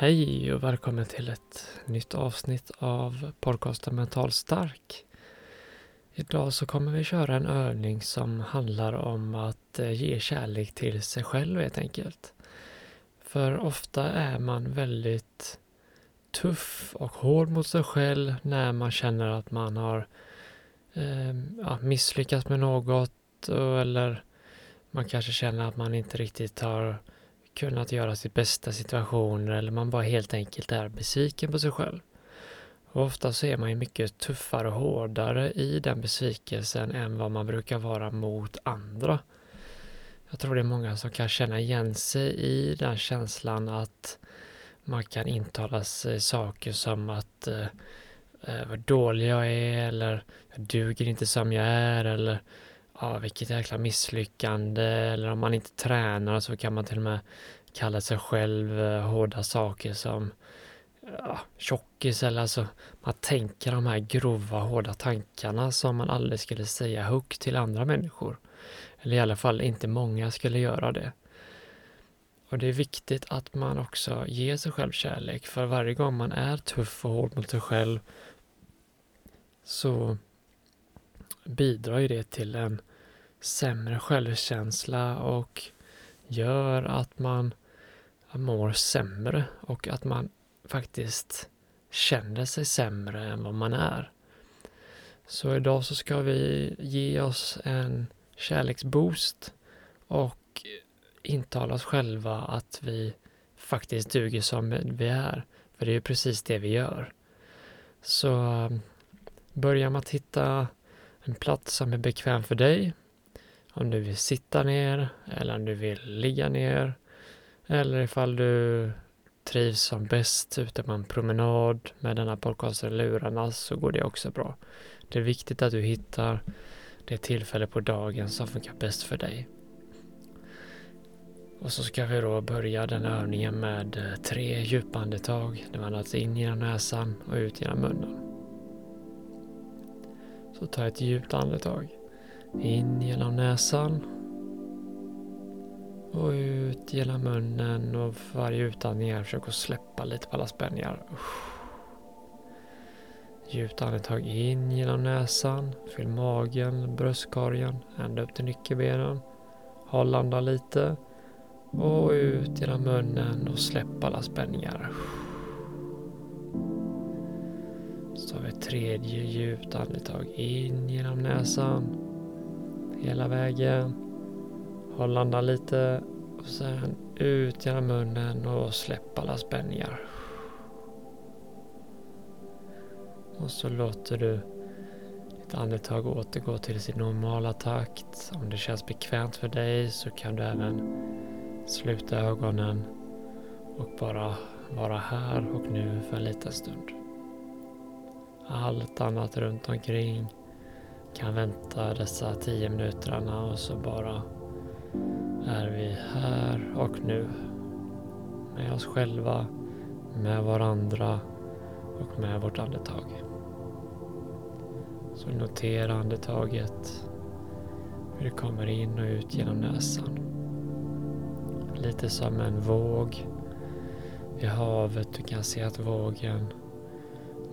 Hej och välkommen till ett nytt avsnitt av podcasten Mental Stark. Idag så kommer vi köra en övning som handlar om att eh, ge kärlek till sig själv helt enkelt. För ofta är man väldigt tuff och hård mot sig själv när man känner att man har eh, ja, misslyckats med något eller man kanske känner att man inte riktigt har kunnat göra sitt bästa situationer eller man bara helt enkelt är besviken på sig själv. Och ofta så är man ju mycket tuffare och hårdare i den besvikelsen än vad man brukar vara mot andra. Jag tror det är många som kan känna igen sig i den känslan att man kan intala sig saker som att eh, eh vad dålig jag är eller jag duger inte som jag är eller ja, vilket jäkla misslyckande eller om man inte tränar så kan man till och med kalla sig själv eh, hårda saker som ja, tjockis eller alltså man tänker de här grova hårda tankarna som man aldrig skulle säga högt till andra människor. Eller i alla fall inte många skulle göra det. Och det är viktigt att man också ger sig själv kärlek för varje gång man är tuff och hård mot sig själv så bidrar ju det till en sämre självkänsla och gör att man mår sämre och att man faktiskt känner sig sämre än vad man är. Så idag så ska vi ge oss en kärleksboost och intala oss själva att vi faktiskt duger som vi är. För det är ju precis det vi gör. Så um, börja med att hitta en plats som är bekväm för dig om du vill sitta ner eller om du vill ligga ner. Eller ifall du trivs som bäst ute på en promenad med denna podcast i lurarna så går det också bra. Det är viktigt att du hittar det tillfälle på dagen som funkar bäst för dig. Och så ska vi då börja den övningen med eh, tre djupa andetag. Där man andas in genom näsan och ut genom munnen. Så ta ett djupt andetag. In genom näsan. Och ut genom munnen och för varje utandning här försök att släppa lite på alla spänningar. Djupt andetag in genom näsan. Fyll magen, bröstkorgen, ända upp till nyckelbenen. Håll andan lite. Och ut genom munnen och släpp alla spänningar. Så har vi ett tredje djupt andetag in genom näsan hela vägen. Håll andan lite och sen ut genom munnen och släpp alla spänningar. Och så låter du ditt andetag återgå till sin normala takt. Om det känns bekvämt för dig så kan du även sluta ögonen och bara vara här och nu för en liten stund. Allt annat runt omkring kan vänta dessa tio minuterna och så bara är vi här och nu. Med oss själva, med varandra och med vårt andetag. Så notera andetaget, hur det kommer in och ut genom näsan. Lite som en våg i havet. Du kan se att vågen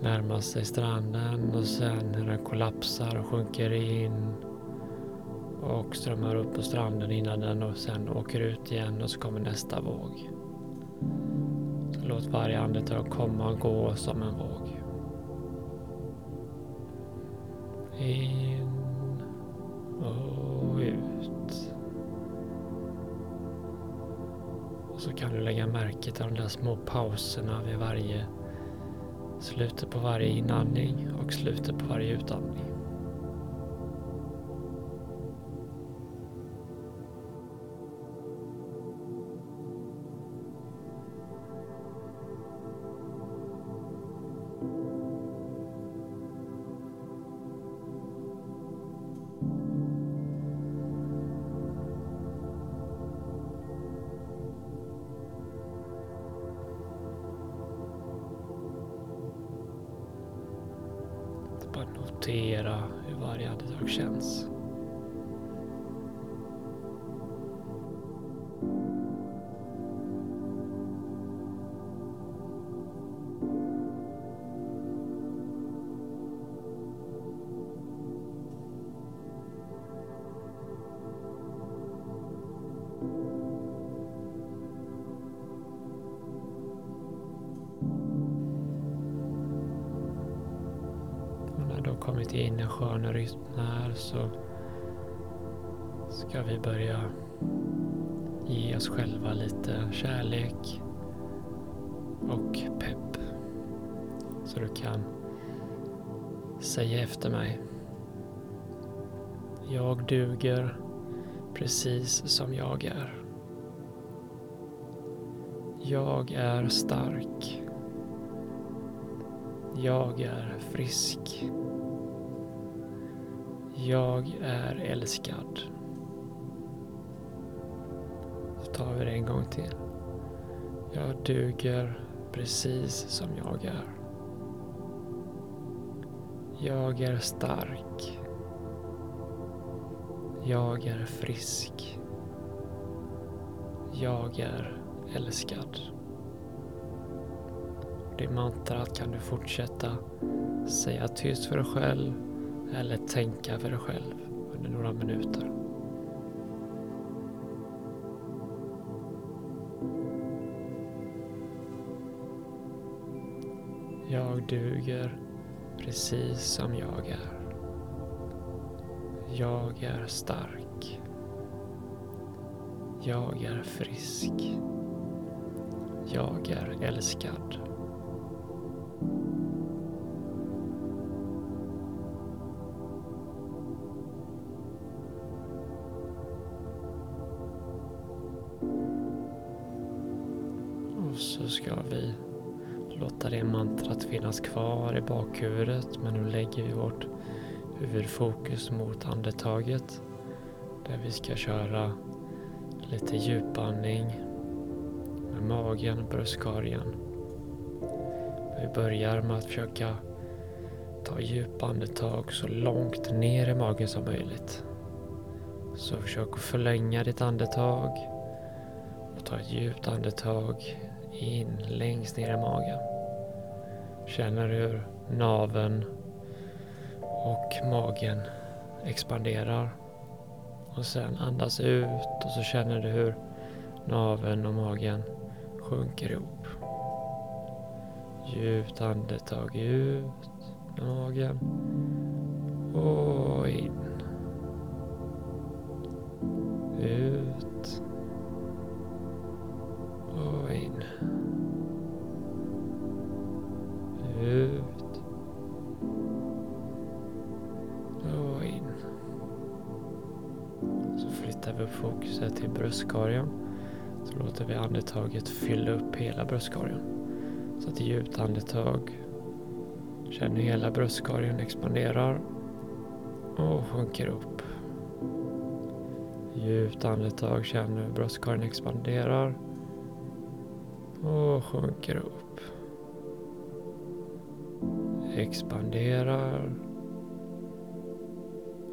närmar sig stranden och sen hur den kollapsar och sjunker in och strömmar upp på stranden innan den och sen åker ut igen och så kommer nästa våg. Så låt varje andetag komma och gå som en våg. In och ut. Och så kan du lägga märke till de där små pauserna vid varje Slutet på varje inandning och slutet på varje utandning. Notera hur varje andetag känns. Kommit in i en skön rytm här så ska vi börja ge oss själva lite kärlek och pepp. Så du kan säga efter mig. Jag duger precis som jag är. Jag är stark. Jag är frisk. Jag är älskad. Så tar vi det en gång till. Jag duger precis som jag är. Jag är stark. Jag är frisk. Jag är älskad. Det mantrat kan du fortsätta säga tyst för dig själv eller tänka för dig själv under några minuter. Jag duger precis som jag är. Jag är stark. Jag är frisk. Jag är älskad. Så ska vi låta det mantrat finnas kvar i bakhuvudet men nu lägger vi vårt huvudfokus mot andetaget där vi ska köra lite djupandning med magen och bröstkorgen. Vi börjar med att försöka ta djupa andetag så långt ner i magen som möjligt. Så försök att förlänga ditt andetag och ta ett djupt andetag in längst ner i magen. Känner hur naven och magen expanderar. Och sen andas ut och så känner du hur naven och magen sjunker ihop. Djupt andetag ut med magen och in. Bröstkorgen. Så låter vi andetaget fylla upp hela bröstkorgen. Så att djupt andetag. Känner hur hela bröstkorgen expanderar och sjunker upp. Djupt andetag, Känner hur bröstkorgen expanderar och sjunker upp. Expanderar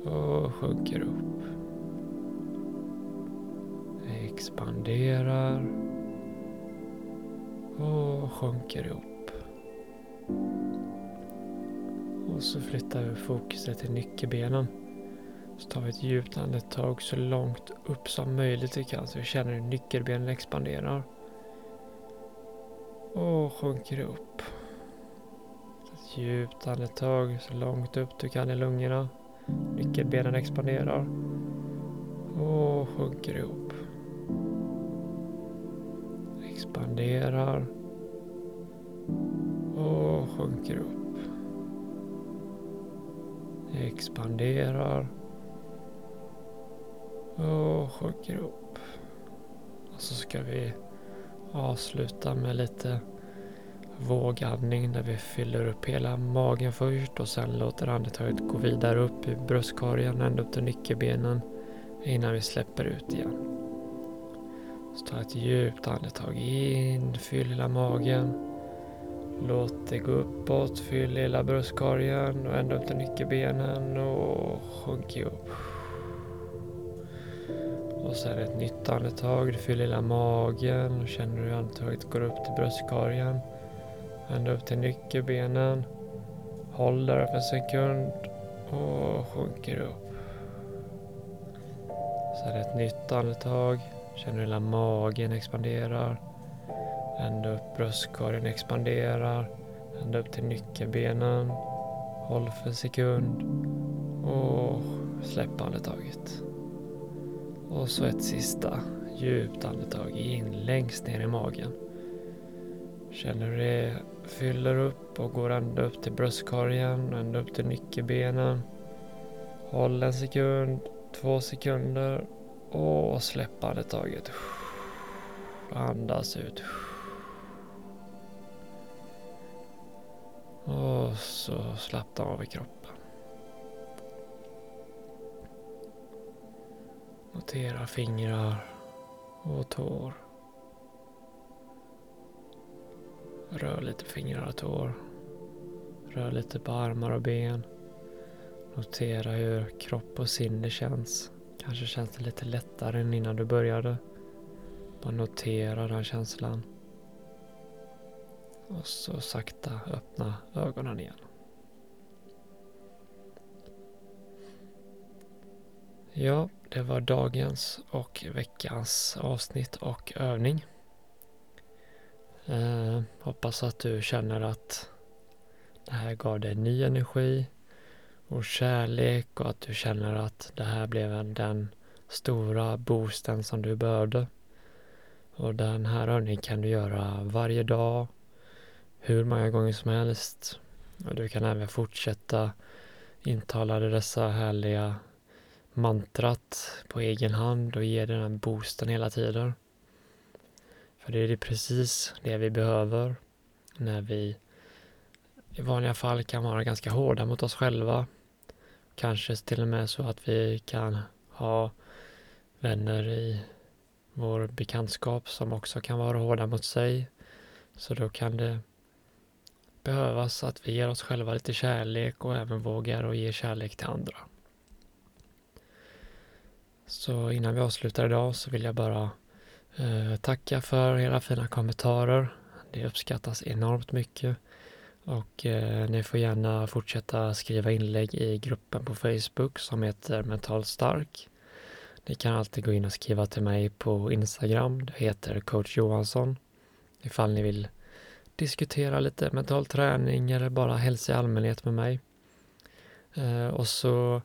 och sjunker upp. Expanderar och sjunker ihop. Och så flyttar vi fokuset till nyckelbenen. Så tar vi ett djupt andetag så långt upp som möjligt vi kan så vi känner hur nyckelbenen expanderar och sjunker upp. Ett djupt andetag så långt upp du kan i lungorna. Nyckelbenen expanderar och sjunker ihop. Expanderar och sjunker upp. Expanderar och sjunker upp. Och så ska vi avsluta med lite vågandning där vi fyller upp hela magen först och sen låter andetaget gå vidare upp i bröstkorgen ända upp till nyckelbenen innan vi släpper ut igen. Så ta ett djupt andetag in, fyll hela magen. Låt det gå uppåt, fyll hela bröstkorgen och ända upp till nyckelbenen och sjunk ihop. Och sen ett nytt andetag, du fyller hela magen och känner hur andetaget går upp till bröstkorgen. Ända upp till nyckelbenen. Håll där för en sekund och sjunker upp. Sen ett nytt andetag. Känner hela magen expanderar. Ända upp bröstkorgen expanderar. Ända upp till nyckelbenen. Håll för en sekund. Och släpp andetaget. Och så ett sista djupt andetag in längst ner i magen. Känner hur det fyller upp och går ända upp till bröstkorgen, ända upp till nyckelbenen. Håll en sekund, två sekunder och släpp andetaget. Andas ut. Och så slappna av i kroppen. Notera fingrar och tår. Rör lite fingrar och tår. Rör lite på armar och ben. Notera hur kropp och sinne känns. Kanske känns det lite lättare än innan du började. Bara notera den känslan. Och så sakta öppna ögonen igen. Ja, det var dagens och veckans avsnitt och övning. Eh, hoppas att du känner att det här gav dig ny energi och kärlek och att du känner att det här blev den stora boosten som du behövde. Och den här övningen kan du göra varje dag, hur många gånger som helst. Och du kan även fortsätta intala dessa härliga mantrat på egen hand och ge den här boosten hela tiden. För det är precis det vi behöver när vi i vanliga fall kan vara ganska hårda mot oss själva. Kanske till och med så att vi kan ha vänner i vår bekantskap som också kan vara hårda mot sig. Så då kan det behövas att vi ger oss själva lite kärlek och även vågar och ge kärlek till andra. Så innan vi avslutar idag så vill jag bara eh, tacka för era fina kommentarer. Det uppskattas enormt mycket. Och eh, ni får gärna fortsätta skriva inlägg i gruppen på Facebook som heter Mentalt Stark. Ni kan alltid gå in och skriva till mig på Instagram. Det heter coach Johansson. Ifall ni vill diskutera lite mental träning eller bara hälsa i allmänhet med mig. Eh, och så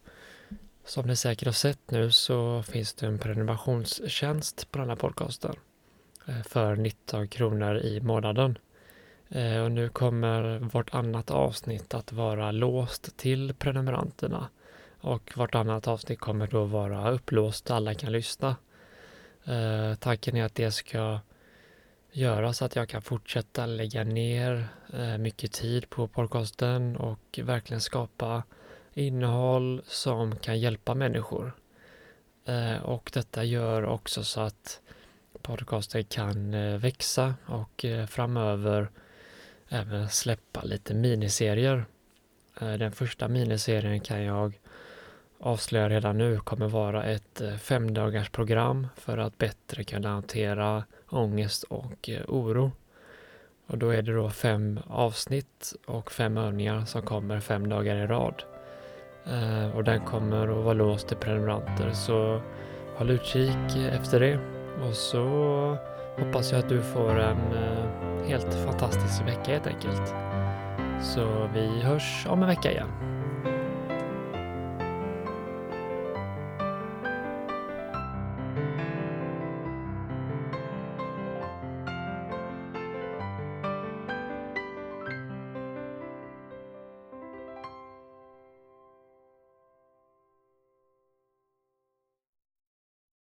som ni säkert har sett nu så finns det en prenumerationstjänst på den här podcasten eh, för 19 kronor i månaden. Eh, och nu kommer vartannat avsnitt att vara låst till prenumeranterna och vartannat avsnitt kommer då vara upplåst, alla kan lyssna. Eh, tanken är att det ska göra så att jag kan fortsätta lägga ner eh, mycket tid på podcasten och verkligen skapa innehåll som kan hjälpa människor. Eh, och detta gör också så att podcasten kan eh, växa och framöver även släppa lite miniserier. Eh, den första miniserien kan jag avslöja redan nu kommer vara ett eh, femdagars program för att bättre kunna hantera ångest och eh, oro. Och då är det då fem avsnitt och fem övningar som kommer fem dagar i rad. Och den kommer att vara låst till prenumeranter så håll utkik efter det. Och så hoppas jag att du får en eh, helt fantastisk vecka helt enkelt. Så vi hörs om en vecka igen.